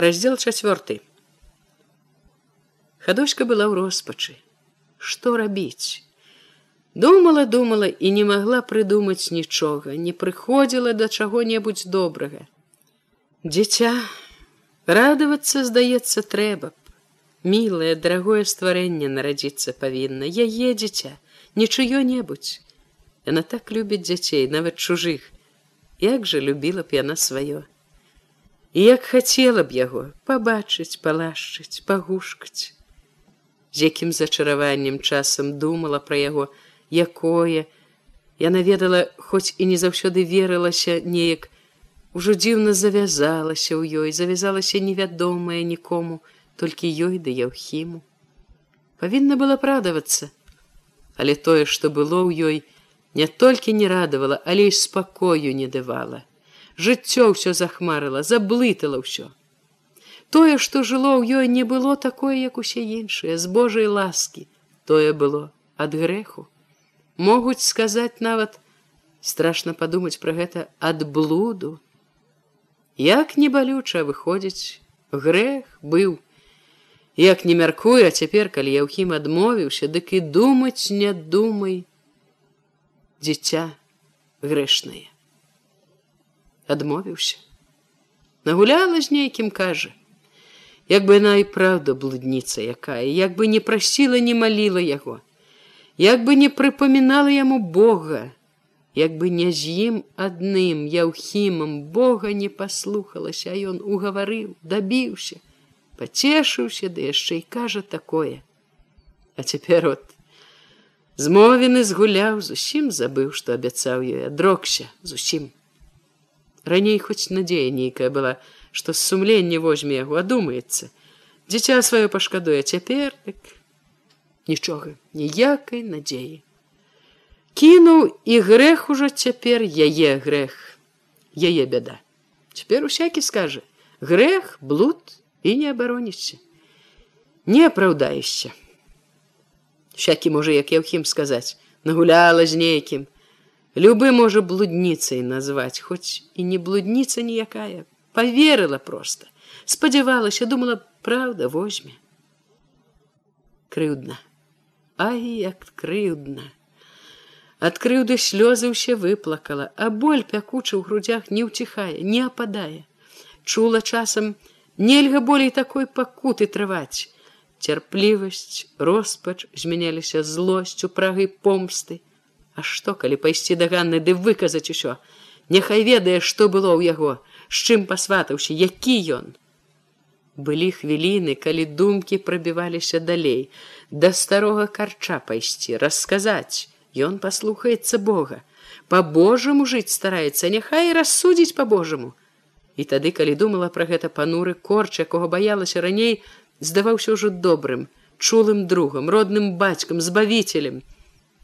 раздел чацвёрты. Хадочка была ў роспачы. Што рабіць? Думала думала і не магла прыдумаць нічога не прыходзіла да чаго-небудзь добрага. Дзіця радавацца здаецца трэба б. Мілае дарагое стварэнне нарадзіцца павінна яе дзіця нічыё-небудзь. Яна так любіць дзяцей нават чужых. Як жа любіла б яна сваё і як хацела б яго пабачыць палашчыць пагушкаць. З якім зачараваннем часам думала пра яго якое. Яна ведала хоць і не заўсёды верылася неяк ужо дзіўна завязалася ў ёй завязалася невядомая нікому толькі ёй да яўхіму. Павінна была прадавацца. Але тое што было ў ёй не толькі не радавала але і спакою не давала жыццё ўсё захмарыла заблытала ўсё. Тое што жыло ў ёй не было такое як усе іншыя з божай ласкі. Тое было ад грэху. Могуць сказаць нават страшно падумаць пра гэта ад блуду. Як не балюча выходзіць грэх быў. Як не мяркуе цяпер калі я ўхім адмовіўся дык і думаць не думай дзіця грэшнае адмовіўся. Нагуляла з нейкім кажа, як бы яна і праўда блудніца якая, як бы не прасіла, не маліла яго, як бы не прыпамінала яму Бога, як бы не з ім адным яўхімам Бога не паслухалася, а ён угаварыў, дабіўся, пацешыўся, ды яшчэ і кажа такое. А цяпер от змовены згуляў, зусім забыў, што абяцаў ёй, адрокся зусім раней хоць надзея нейкая была што сумленне возьме яго адумаецца дзіця сваё пашкадуе цяпер так. Нічога ніякай надзеі кінуў і грэх ужо цяпер яе грэх яе бяда цяпер усякі скажа грэх блуд і не абароніся не апраўдаешся всякі можа як я ўхім сказаць нагуляла з нейкім любы можа блудніцай назваць хоць і не блудніца ніякая поверыла просто. Спадзявалася думала правда возьме крыўдна ай як крыўдна ад крыўды слёзы ўсе выплакала а боль пякуча ў грудях не ўціхае не ападае чула часам нельга болей такой пакуты трываць цярплівасць роспач змяняліся злосцю прагай помсты А што калі пайсці да ганны ды выказаць усё? Няхай ведае што было ў яго з чым пасватаўся які ён. Былі хвіліны калі думкі прабіваліся далей. Да старога карча пайсці расказаць. Ён паслухаецца бога. По-божаму жыць стараецца няхай рассудзіць по-божаму і тады калі думала пра гэта пануры корч якога баялася раней здаваўся ўжо добрым чулым другам родным бацькам збавителем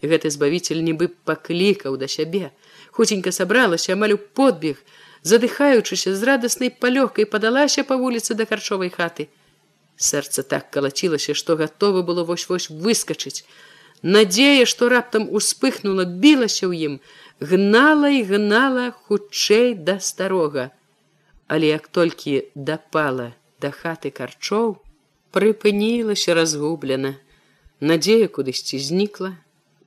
гэты збавитель нібы паклікаў да сябе хуценька сабралася амаль у подбег задыхаючыся з радаснай палёгкай падалася па вуліцы да харчовай хаты. Сэрца так калацілася што гатова было вось вось выскачыць надзея што раптам успыхнула білася ў ім гнала і гнала хутчэй да старога. Але як толькі дапала да хаты карчоў прыпынілася разгублена. Надзея кудысьці знікла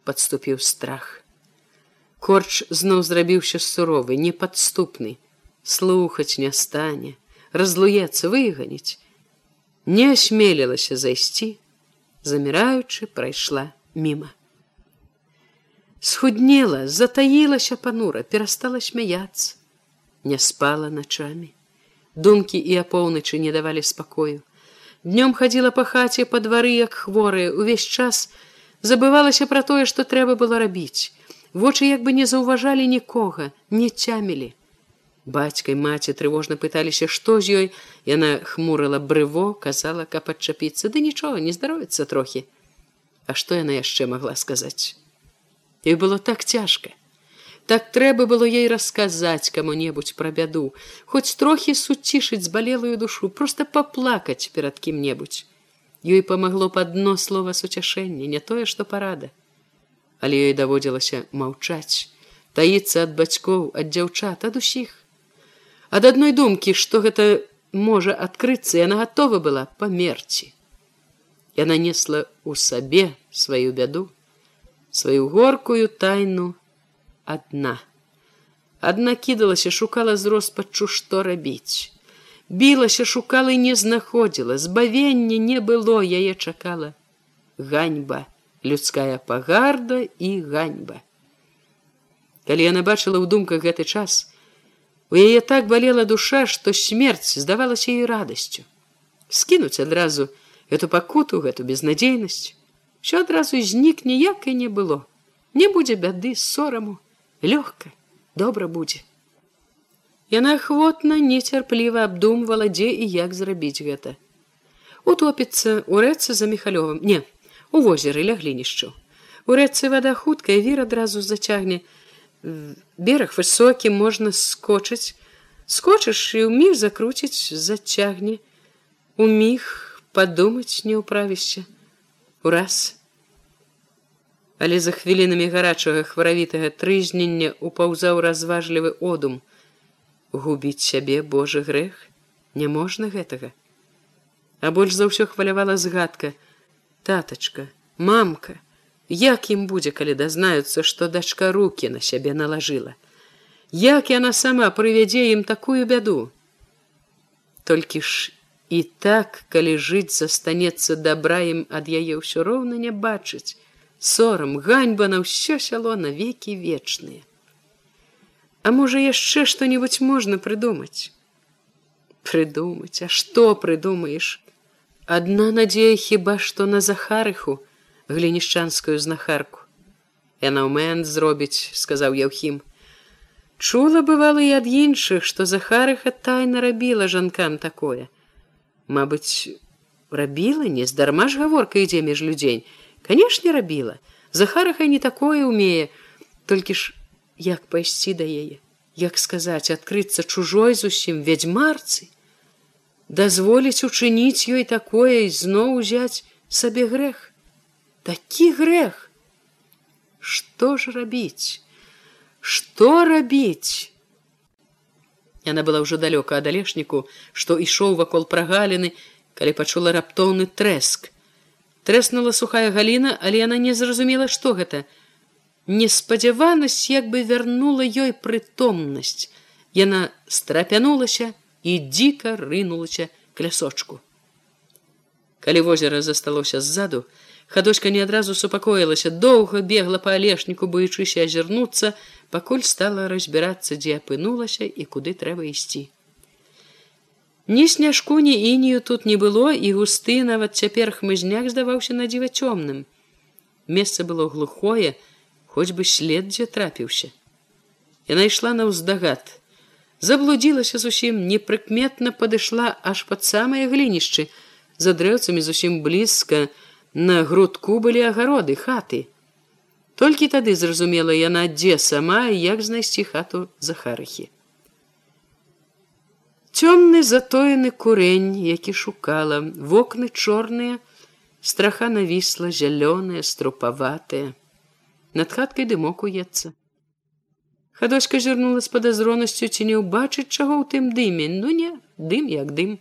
подступіў страх. Корч зноў зрабіўся суровы, непадступны, слухаць не стане, разлуецца выганіць. Не асмелілася зайсці, заміраючы прайшла міма. Схуднела, затаілася панура, перастала смяяться, не спала начамі. Думкі і апоўначы не давалі спакою. Днём хадзіла па хаце па двары, як хворыя, увесь час, забывалася пра тое, што трэба было рабіць. Вочы як бы не заўважалі нікога, не цямілі. Бацькай маці трывожна пыталіся, што з ёй яна хмурыла брыво, казала, каб адчапіцца, ды нічога не здаровіцца трохі. А што яна яшчэ магла сказаць? І было так цяжка. Так трэба было ей расказаць каму-небудзь пра бяду, хоць трохі суцішыць збалелую душу, проста паплакаць перад кім-небудзь. Ёй памагло б адно слова суцяшэння, не тое, што парада. Але ёй даводзілася маўчаць, таіцца ад бацькоў, ад дзяўчат, ад усіх. Ад адной думкі, што гэта можа адкрыцца яна гатова была памерці яна несла ў сабе сваю бяду сваю горкую тайну адна адна кідалася шукала з роспаччу што рабіць білася шукала і не знаходзіла. Збавення не было яе чакала ганьба людская пагарда і ганьба. Калі яна бачыла ў думках гэты час у яе так балела душа што смерць здавалася ей радасцю. Скінуць адразу эту пакуту гэту безнадзейнасць. Що адразу знік ніякай не было. Не будзе бяды сораму лёгка добра будзе яна ахвотна нецярпліва абдумвала дзе і як зрабіць гэта. Утопіцца у рэцы за міхалёвым. Не у возеры ля глінішчу у рэцы вада хуткая вір адразу зацягне. Бераг высокі можна скочыць. Скочыш і ў міг закруціць зацягне. У міг падумаць не ўправішся. Ураз але за хвілінамі гарачага хваравітага трызнення упаўзаў разважлівы одум губіць сябе божы грэх? Няможна гэтага. А больш за ўсё хвалявала згадка. Татачка мамка як ім будзе калі дазнаюцца што дачка руки на сябе налажыла? Як яна сама прывядзе ім такую бяду? Толькі ж і так калі жыць застанецца добра ім ад яе ўсё роўна не бачыць. Сорам ганьба на ўсё сяло навекі вечныя а можа яшчэ што-нибудь можна прыдумаць прыдумаць а што прыдумаеш адна надзея хіба што на захарыху глінішчанскую знахарку. Яна ўмэн зробіць сказаў яўхім чула бывала і ад іншых што захарыха тайна рабіла жанкам такое. Мабыць рабіла нездарма ж гаворка ідзе між людзей. Канешне рабіла захарыха не такое умее. Толькі ж як пайсці да яе як сказаць адкрыцца чужой зусім вядзьмарцы дазволіць учыніць ёй такое і зноў узяць сабе грэх. Такі грэх! Что ж рабіць? Что рабіць? Яна была ўжо далёка ад алешніку што ішоў вакол прагаліны калі пачула раптоўны трэск. Трэснула сухая галіна але яна не зразумела што гэта неспадзяванасць як бы вярнула ёй прытомнасць яна страпянулася і дзіка рынулася к лясочку калі возера засталося ззаду Хадочка не адразу супакоілася, доўга бегла па алешніку, боючыся азірнуцца, пакуль стала разбірацца, дзе апынулася і куды трэба ісці. Ні сняжку, ні інію тут не было, і густы нават цяпер хмызняк здаваўся на дзіва цёмным. Месца было глухое, хоць бы след дзе трапіўся. Яна ішла на ўздагад. Заблудзілася зусім непрыкметна падышла аж пад самыя глінішчы, за дрэўцамі зусім блізка, На грудку былі агароды хаты. Толькі тады зразумела яна дзе сама і як знайсці хату захарахі. Цёмны затоены курень, які шукала, вокны чорныя, страха навісла зялёная, струпаватая. Над хаткай дымок уецца. Хадочка зірнула з падазронасцю ці не ўбачыць чаго ў тым дыме, ну не, дым як дым.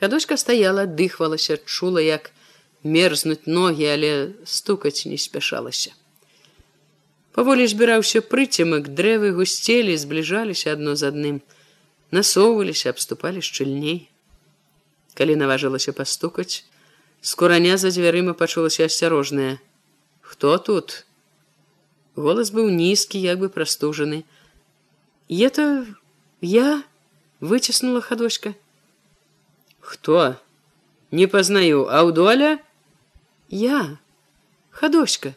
Хадочка стаяла, дыхвалася, чула, як мерзнуць ногі, але стукаць не спяшалася. Паволі збіраўся прыцемак, дрэвы гусцелі, збліжаліся адно з адным, насоўваліся, абступалі шчыльней. Калі наважылася пастукаць, з кураня за дзвярыма пачулася асцярожная: « Хто тут? Голас быў нізкі, як бы прастужаны. Это я выціснула хадочка кто не пазнаю аўдоля я хадочка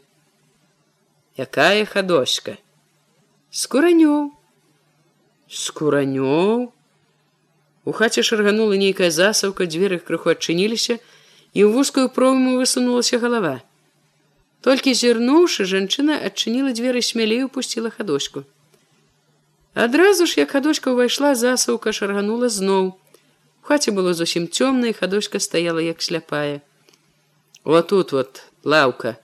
якая хадочка скуранёў скуранёў у хаце шарганула нейкая засаўка дзверы крыху адчыніліся і ў вузкую прому высунулася галава Толькі зірнуўшы жанчына адчыніла дзверы смялей упусціла хадочку. Адразу ж як хадочка ўвайшла засаўка шарганула зноў. Хаце было зусім цёмна і хадочка стаяла як сляпая. Вот тут вот лаўка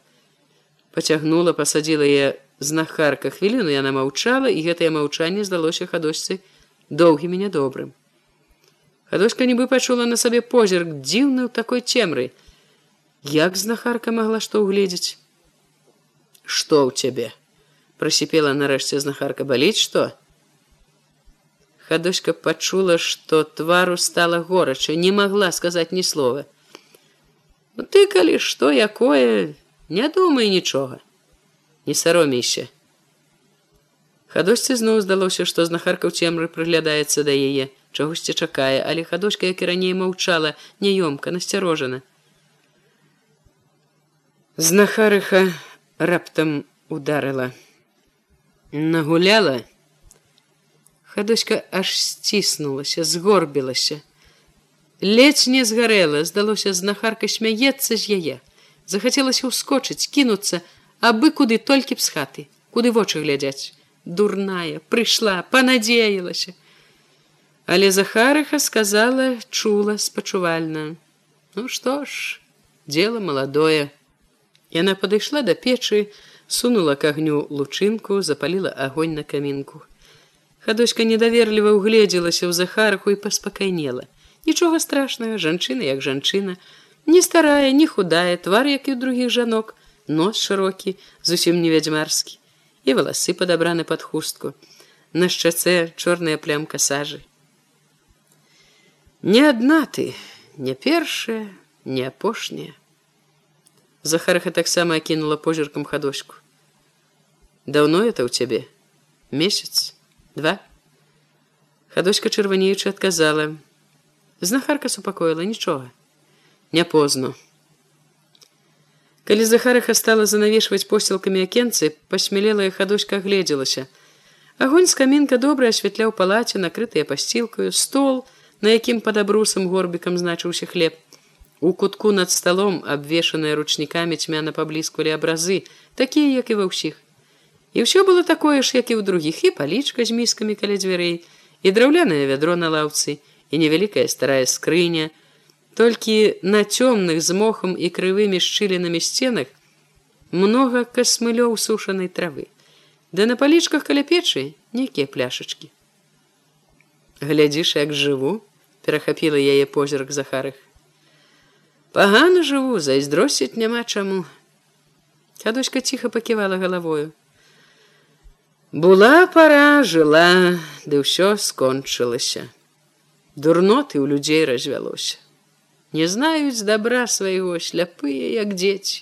пацягнула пасадзіла я знахарка хвіліну яна маўчала і гэтае маўчанне здалося хадочцы доўгім і нядобрым. Хадочка нібы пачула на сабе позірк дзіўны ў такой цемры. Як знахарка магла што ўгледзець? Што ў цябе? прасіпела нарэшце знахарка баліць што? Хадочка пачула, што твару стала горача, не магла сказаць ні слова. Ну, ты калі што якое, не думай нічога, не саромейся. Хадосьці зноў здалося, што знахарка ў цемры прыглядаецца да яе, чагосьці чакае, але хадочка, як і раней маўчала, няёмка, насцярожана. Знахарыха раптам ударыла. Нагуляла, Хадоська аж сціснулася, згорбілася. Ледзь не згарэла, здалося, знахарка смяецца з яе. Захацелася ўскочыць, кінуцца, абы куды толькі б з хаты, куды вочы глядзяць. Дурная, прыйшла, панадзеялася. Але Захарыха сказала, чула спачувальна: « Ну што ж, дело маладое. Яна падышла да печы, сунула к агню лучынку, запаліла агонь на камінку. Хадочка недаверліва ўгледзелася ў захараху і паспакайнела. Нічога страшнага, жанчына як жанчына, не старая, не худая, твар, як і ў другіх жанок, нос шырокі, зусім не вядзьмарскі, і валасы падабраны пад хустку. На шчацэ чорная плямка сажы. Не адна ты, не першая, не апошняя. Захараха таксама акінула позіркам хадочку. Даўно это ў цябе месяц? Два? Хадочка чырванеючы адказала знахарка супакоіла нічога не позно калі захараха стала занавешваць посцілкамі акенцы пасмялелая хадочка гледзелася агонь з камінка добра асвятляў палаце накрытыя пасцілкаю стол на якім пад абрусам горбікам значыўся хлеб у кутку над сталом абвешаныя ручнікамі цьмяна паблізквалі абразы такія як і ва ўсіх І ўсё было такое ж, як і ў другіх і палічка з міскамі каля дзвярэй, і драўлянае вядро на лаўцы і невялікая старая скрыня. Толькі на цёмных з мохам і крывымі шчылінамі сценах многа касмылёў сушанай травы. Да на палічках каля печы нейкія пляшачкі. Глядзіш, як жыву, перахапіла яе позірк захарых. Пагана жыву, зайздросіць няма чаму. Кадочка ціха паківала галавою. Була пара жыла, ды ўсё скончылася. Дурноты ў людзей развялося. Не знаюць добра свайго сляпыя, як дзеці.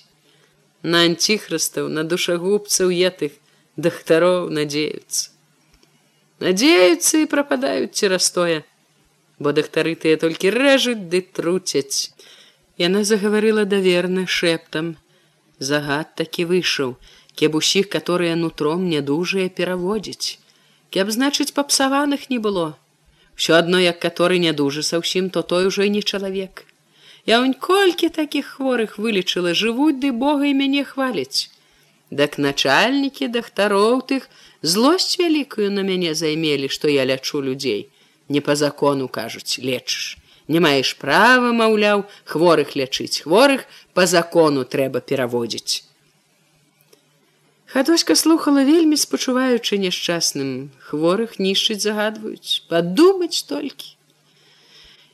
На анціхрыстаў, на душагубцаў етых дактароў надзеюцца. Надзеюцца і прападаюць цераз тое, бо дактары тыя толькі рэжуць ды труцяць. Яна загаварыла даверна шэптам. Загад такі выйшаў, кеб усіх которые нутром нядужыя пераводзіць кеб значыць папсаваных не было. Все адно як который нядужы са ўсім то той ужо не чалавек я унь колькі таких хворых вылечыла жывуць ды бога і мяне хваляць дак начальнікі дактароў тых злосць вялікую на мяне займелі што я лячу людзей не по закону кажуць лечыш не маеш права маўляў хворых лячыць хворых по закону трэба пераводзіць Хадочка слухала вельмі спачуваючы няшчасным. Хворых нішчыць загадваюць падумаць толькі.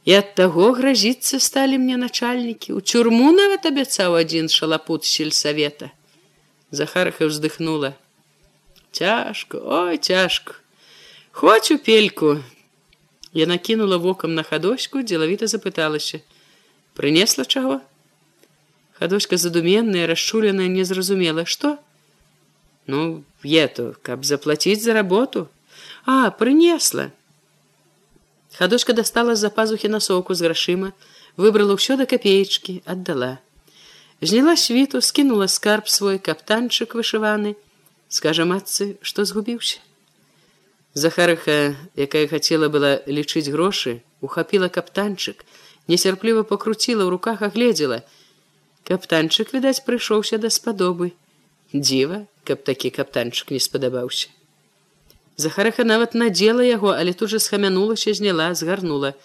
І ад таго гразіцца сталі мне начальнікі. У цюрму нават абяцаў адзін шалапут сельсавета. Захарха вздыхнула цяжко ой цяжко хоць у пельку я накінула вокам на хадочку дзелавіта запыталася прынесла чаго хадочка задуменная расчуленая не зразумела што Ну, ету, каб заплаціць за работу. А, прынесла. Хадочка дастала з-за пазухі насоўку з грашыма, выбрала ўсё да капеечкі, аддала. Зняла світу, скінула скарб свой каптанчык вышываны, скажа матцы, што згубіўся. Захарыха, якая хацела была лічыць грошы, ухапіла каптанчык, несярпліва пакруціла ў руках агледзела. Каптанчык, відаць, прыйшоўся да спадобы. Дзіва, каб такі каптанчык не спадабаўся. Захараха нават надзела яго, але тут жа схамянулася, зняла, згарнула.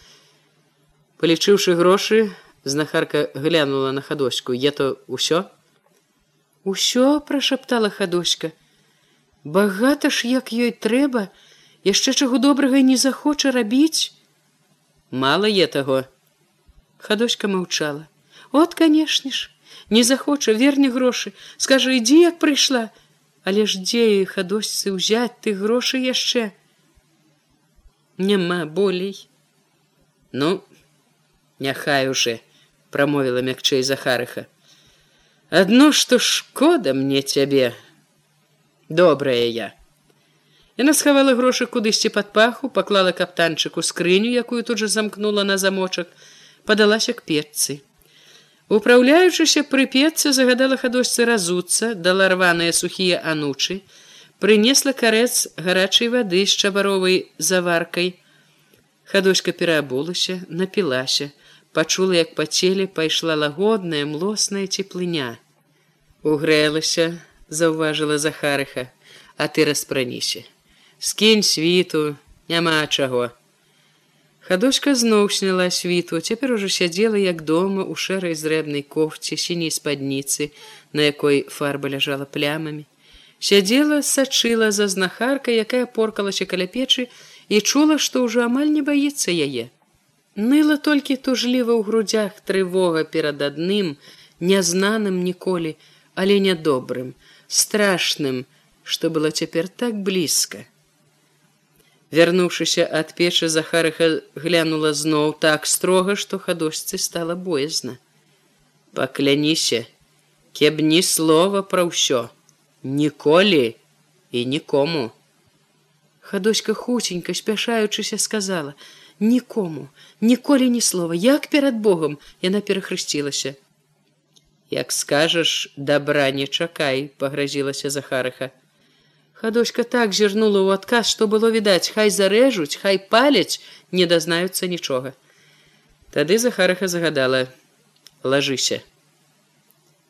Палічыўшы грошы, знахарка глянула на хадочку, я то ўсё. Усё прашаптала хадочка. Багата ж, як ёй трэба, яшчэ чаго добрага не захоча рабіць. мала е таго. Хадочка маўчала. От канешне ж не захоча верне грошы. Скажа ідзі як прыйшла. Але ж дзе хадосьцы ўзяць ты грошы яшчэ? Няма болей. Ну няхай уже прамовіла мякчэй захарыха. Адно што шкода мне цябе. Добрая я яна схавала грошы кудысьці пад паху паклала каптанчыку скрыню якую тут жа замкнула на замочак падалася к печцы Упраўляючыся прыпецца загадала хадосьцы разуцца, дала рваныя сухія анучы, прынесла карэц гарачай вады з чабаровай заваркай. Хадоська пераабулася, напілася, пачула, як па целе пайшла лагодная млосная цеплыня. Угрэлася, заўважыла Захарыха, а ты распраніся. Скінь світу, няма чаго. Хадочка зноў сняла світу, цяпер ужо сядзела як дома у шэрай зрэбнай кофце сіняй спадніцы, на якой фарба ляжала плямамі. Сядзела, сачыла за знахаркай, якая поркалася каля печы і чула, што ўжо амаль не баіцца яе. Ныла толькі тужліва ў грудзях трывога перад адным, нязнаным ніколі, але нядобрым, страшным, што было цяпер так блізка. Вярнуўшыся ад печы захарыха глянула зноў так строга, што хадосьцы стала боязна. Пакляніся, кеб ні слова пра ўсё, ніколі і нікому. Хадоська хуценька, спяшаючыся, сказала: « Нікому, ніколі ні слова, як перад Богом яна перахрысцілася. Як скажаш, добра не чакай, пагразілася Захарыха. Хадочка так зірнула ў адказ, што было відаць, хай зарэжуць, хай паляць, не дазнаюцца нічога. Тады Захараха загадала: лажыся.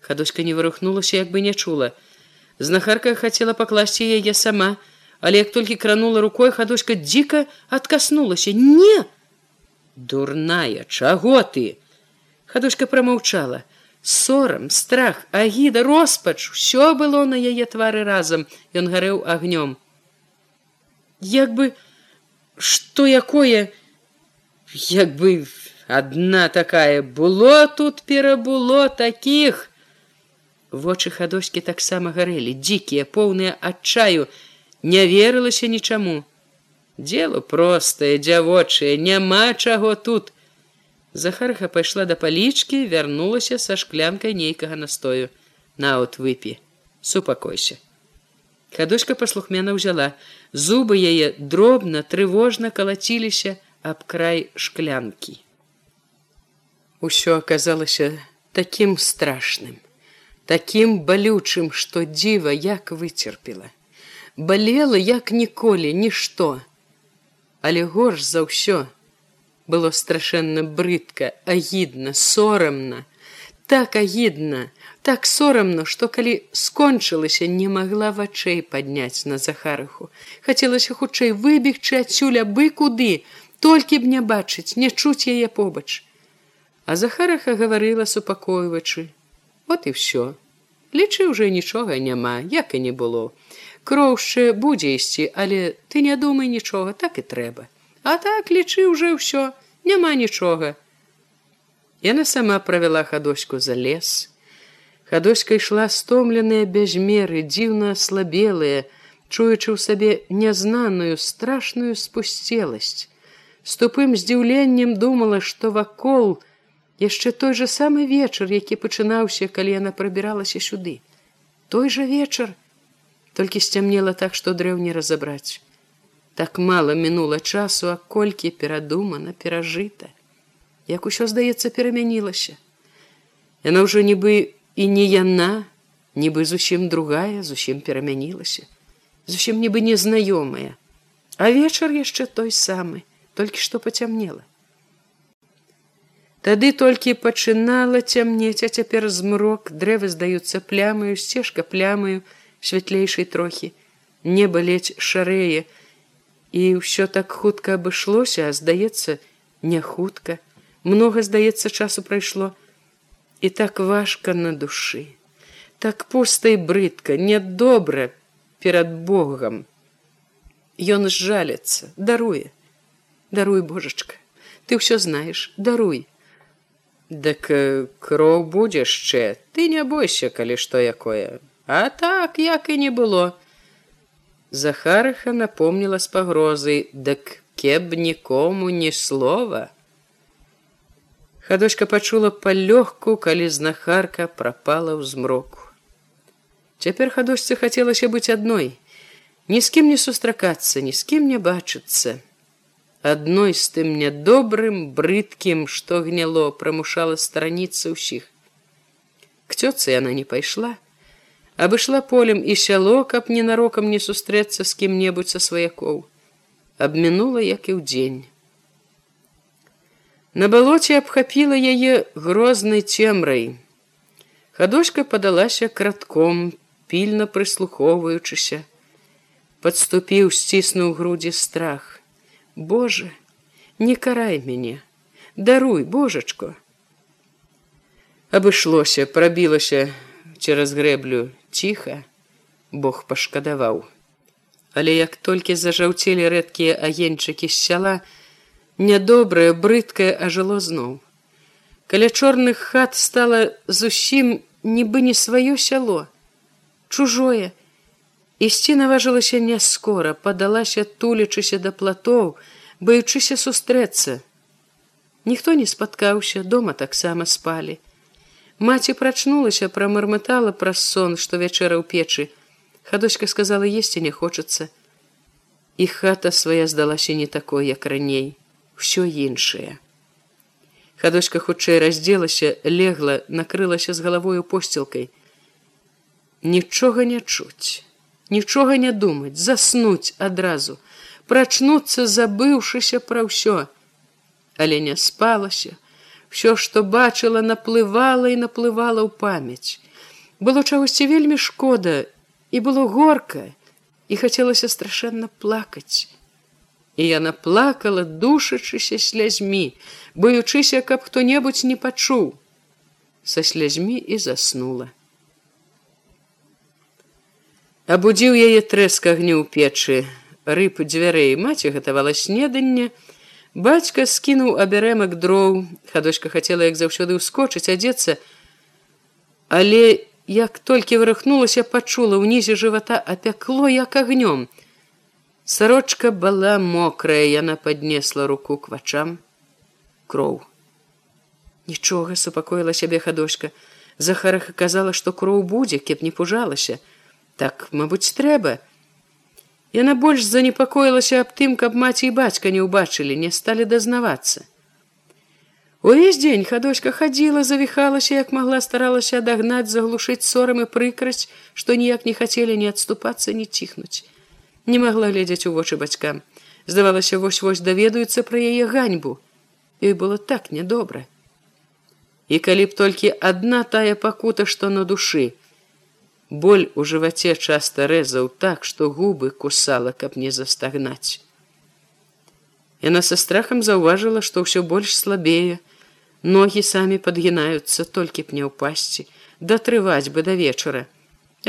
Хадочка не вырухнулася, як бы не чула. Знахарка хацела пакласці яе сама, але як толькі кранула рукой, хадочка дзіка адкаснулася: не! Дурная, чаго ты? Хадочка прамаўчала сорам страх агіда роспач усё было на яе твары разам. Ён гарэў агнём. Як бы что якое як бы одна такая было тут перабуло таких вочы хадоскі таксама гарэлі дзікія поўныя адчаю не верылася нічаму. Дело простае дзявочае няма чаго тут Захарха пайшла да палічкі, вярнулася са шклянкай нейкага настою. Наут выпі, супакойся. Хадочка паслухмена ўзяла. Зубы яе дробна, трывожна калаціліся аб край шклянкі. Усё аказалася такім страшным, такім балючым, што дзіва як выцерпела. Балела як ніколі, нішто. Але горш за ўсё, было страшэнна брыдка, агідна, сорамна, так агідна, так сорамно, што калі скончылася, не магла вачэй падняць на захарыху. Хацелася хутчэй выбегчы адсюль абы куды, толькі б не бачыць, не чуць яе побач. А захараха гаварыла супакойвачы: Вот і ўсё. Лічы ўжо нічога няма, як і не было. Кроўшчы будзе ісці, але ты не думай нічога, так і трэба. А так лічы ўжо ўсё, няма нічога. Яна сама правяла хадоську за лес. Хадоська ішла стомленая без меры, дзіўна слабелая, чуючы ў сабе нязнаную страшную спусцеласць. З тупым здзіўленнем думала, што вакол яшчэ той жа самы вечар, які пачынаўся, калі яна прабіралася сюды. Той жа вечар, толькі сцямнела так, што дрэў не разабраць так мала мінула часу, а колькі перадумана перажыта, як усё здаецца перамянілася. Яна ўжо нібы і не яна, нібы зусім другая зусім перамянілася, зусім нібы незнаёмая, а вечар яшчэ той самы, толькі што пацямнела. Тады толькі пачынала цямнець, а цяпер змрок дрэвы здаюцца плямаю, сцежка плямаю, святлейшай трохі, неба ледзь шарэе, і ўсё так хутка абышлося, а здаецца, не хутка, многа здаецца часу прайшло. І так важка на душы, так пуста і брыдка, нядобра перад Богам. Ён жалецца, даруе, даруй божачка, ты ўсё знаеш даруй. Дык кроў будзе яшчэ ты не бойся калі што якое. А так як і не было захарыха напомніла з пагрозай дык кеб нікому ні слова хадочка пачула палёгку калі знахарка прапала ў змроку цяпер хадочцы хацелася быць адной ні з кім не сустракацца ні з кім не бачыцца адной з тым нядобрым брыдкім што гняло прамушала стараніцца ўсіх к цёцы яна не пайшла абышла полем і сяло каб ненарокам не сустрэцца з кім-небудзь са сваякоў абмінула як і ўдзень на балоце абхапіла яе грознай цемрай хадочка падалася кратком пільна прыслухоўваючыся подступіў сціснуў грудзі страх. Боже, не карай мяне, даруй божачко. Абышлося, прабілася цераз грэблю ціха, Бог пашкадаваў. Але як толькі зажаўцелі рэдкія агеньчыкі з сяла, нядобрае, брыдкае ажыло зноў. Каля чорных хат стала зусім нібы не сваё сяло, чужое, ісці наважылася не скора падалася тулячыся да платоў баючыся сустрэцца ніхто не спаткаўся дома таксама спалі маці прачнулася прамармытала праз сон што вячэра ў печы. Хадочка сказала есці не хочацца. І хата свая здалася не такой як раней. Усё іншае. Хадочка хутчэй раздзелася легла накрылася з галавою посцілкай. Нічога не чуць нічога не думаць, заснуць адразу, прачнуцца, забыўшыся пра ўсё. Але не спалася, Всё, што бачыла, наплывала і наплывала ў памяць. Было чагосьці вельмі шкода і было горка і хацелася страшэнна плакаць. І яна плакала, душачыся слязьмі, баючыся, каб хто-небудзь не пачуў. Са слязьмі і заснула. Абудзіў яе трэск агню ў печы, рыб дзвярэй маці гатавала снеданне. Бацька скінуў абярэмак дроў, хадочка хацела як заўсёды ўскочыць адзецца, Але як толькі вырахнулася, пачула ўнізе жывата апякло як агнём. Сарочка была мокрая, яна паднесла руку к вачам кроў. Нічога супакоіла сябе хадочка. Захарах казала, што кроў будзе, кеп не пужалася так мабуць трэба яна больш занепакоілася аб тым каб маці і бацька не ўбачылі не сталі дазнавацца. Увесь дзень хадочка хадзіла завіхалася як магла старалася адагнаць заглушыць сорам і прыкрасць што ніяк не хацелі не адступацца не ціхнуць. Не магла глядзець у вочы бацькам. Здавалася вось вось даведаюцца пра яе ганьбу. І было так нядобра. І калі б толькі адна тая пакута што на душы Боль у жываце часта рэзаў так, што губы кусала, каб не застагнаць. Яна са страхам заўважыла, што ўсё больш слабее, ногі самі падгінаюцца толькі б не ўпасці, датрываць бы да вечара.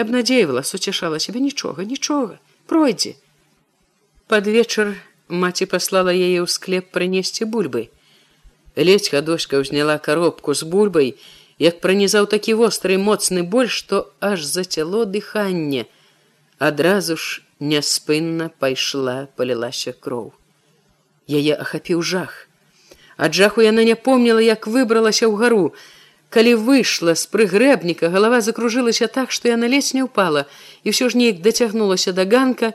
Абнадзеявала, суцяшала сябе нічога, нічога, пройдзе. Пад вечар маці паслала яе ў склеп прынесці бульбы. Ледзь хадочка ўзняла коробку з бульбай, як пранізаў такі востры моцны боль, што аж зацяло дыханне, адразу ж няспынна пайшла, палілася кроў. Яе ахапіў жах. Ад жаху яна не помніла, як выбралася ў гару. Калі выйшла з прыгрэбніка, галава закружылася так, што яна ледзь не ўпала і ўсё ж неяк дацягнулася да ганка,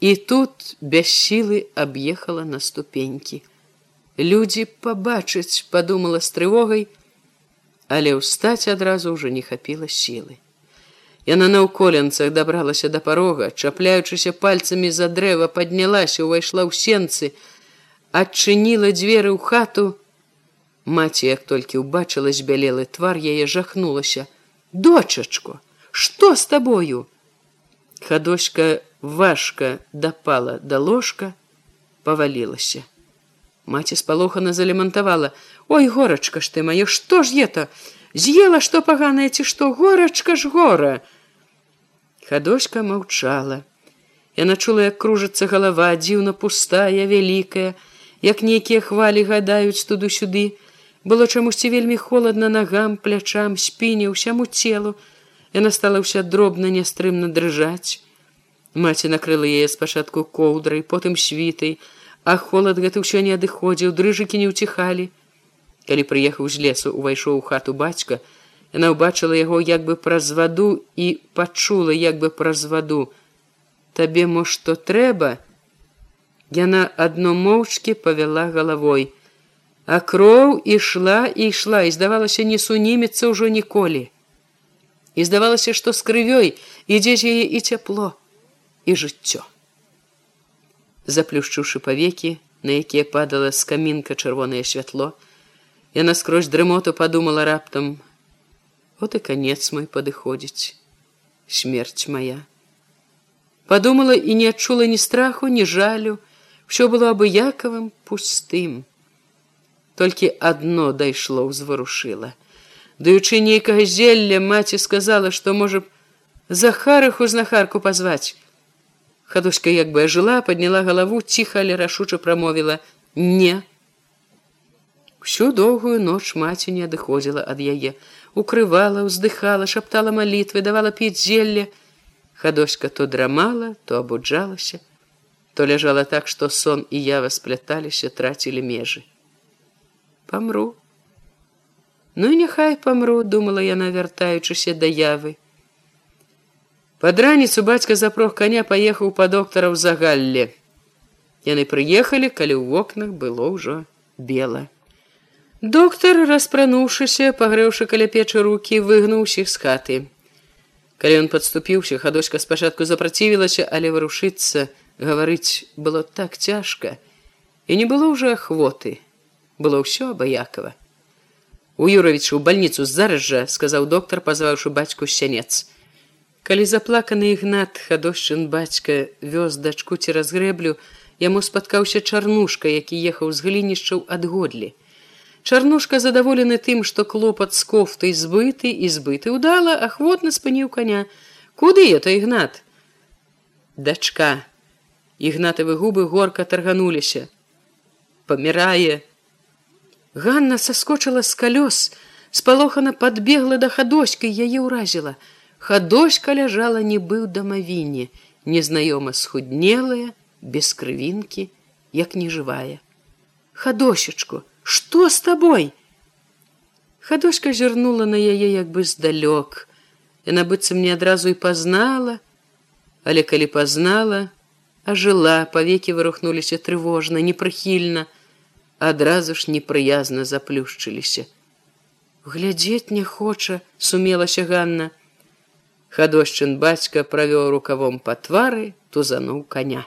і тут без сілы аб'ехала на ступенькі. Людзі пабачыць, падумала з трывогай, але ўстаць адразу ўжо не хапіла сілы. Яна на ўколенцах дабралася да парога, чапляючыся пальцамі за дрэва, паднялася, увайшла ў сенцы, адчыніла дзверы ў хату. Маці, як толькі ўбачыла збялелы твар, яе жахнулася: « Дочачко, што з табою? Хадочка важка дапала да ложка, павалілася. Маці спалохана залемантавала: Ой горачка ж ты маё, што ж это? З'ела што паганае ці што горачка ж гора. Хадочка маўчала. Яна чула, як кружыцца галава, дзіўна пустая, вялікая, як нейкія хвалі гадаюць туды-сюды. Было чамусьці вельмі холодна нагам, плячам, спіне, усяму целу. Яна стала ўся дробна нястрымна дрыжаць. Маці накрыла яе спачатку коўдрай, потым світай, а холад гэты ўсё не адыходзіў, дрыжыкі не ўціхалі. Калі прыехаў з лесу, увайшоў у хату бацька, яна ўбачыла яго як бы праз ваду і пачула як бы праз ваду. Табе мо што трэба, Яна адно моўчкі павяла галавой. А кроў ішла і ішла і здавалася не сунімецца ўжо ніколі. І здавалася, што з крывёй ідзе з яе і цяпло і жыццё. Заплюшчыўшы павекі, на якія падала з камінка чырвонае святло, яна скрозь дрымоту падумала раптам: Вот і канец мой падыходзіць, смерць моя. Падумала і не адчула ні страху, ні жалю, Всё было абыякавым пустым. Толькі адно дайшло ўзварушыла. Даючы нейкага зелля маці сказала, што можа захарыху знахарку пазваць. Хадуська як бы ажыла, падняла галаву, ціха, але рашуча прамовіла: не. Всю доўгую ноч маці не адыходзіла ад яе, укрывала, уздыхала, шаптала малітвы, давала піць зелле. Хадоська то драмала, то абуджалася то ляжала так, што сон і ява спляталіся, трацілі межы. Памру. Ну і няхай памру, думала яна, вяртаючыся да явы. Пад раніцу бацька запрох каня паехаў па доктара ў загалле. Яны прыехалі, калі ў вокнах было ўжо бела. Доктар, распрануўшыся, пагрэўшы каля печы рукі, выгнуў усіх з хаты. Калі ён падступіўся, хадочка спачатку запрацівілася, але варушыцца, гаварыць было так цяжка. І не было ўжо ахвоты. Было ўсё абаякова у юравічу ў бальніцу зараз жа сказаў доктар пазваўшы бацьку сянец. Калі заплаканы ігнат хадошчын бацька вёз дачку цераз грэблю яму спаткаўся чарнушка які ехаў з глінішчаў адгодлі чарнушка задаволены тым што клопат з кофтай збыты і збыты ўдала ахвотна спыніў коня. Куды это ігнат? Дачка ігнатавы губы горка таргануліся памірае Ганна саскочыла з калёс спалохана подбегла да хадоськай яе ўразіла хадоська ляжала нібы ў дамавіне незнаёма схуднелая без крывінкі як нежывая хадосечку что с табой хадоська зірнула на яе як бы здалёк. Яна быццам не адразу і пазнала. Але калі пазнала ажыла павекі вырухнуліся трывожна непрыхільна. Адразу ж непрыязна заплюшчыліся. Глядзець не хоча сумелася ганна. Хадошчын бацька правёў рукавом па твары тузануў коня